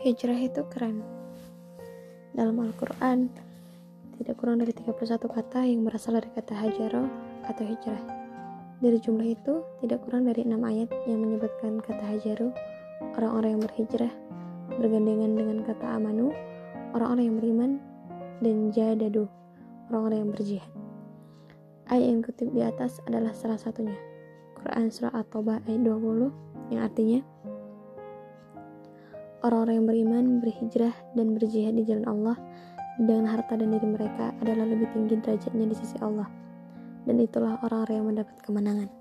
Hijrah itu keren. Dalam Al-Quran, tidak kurang dari 31 kata yang berasal dari kata hajaro atau hijrah. Dari jumlah itu, tidak kurang dari enam ayat yang menyebutkan kata hajaru, orang-orang yang berhijrah, bergandengan dengan kata amanu, orang-orang yang beriman, dan jadadu, orang-orang yang berjihad. Ayat yang kutip di atas adalah salah satunya. Quran Surah At-Taubah ayat 20 yang artinya Orang-orang yang beriman, berhijrah, dan berjihad di jalan Allah dengan harta dan diri mereka adalah lebih tinggi derajatnya di sisi Allah. Dan itulah orang-orang yang mendapat kemenangan.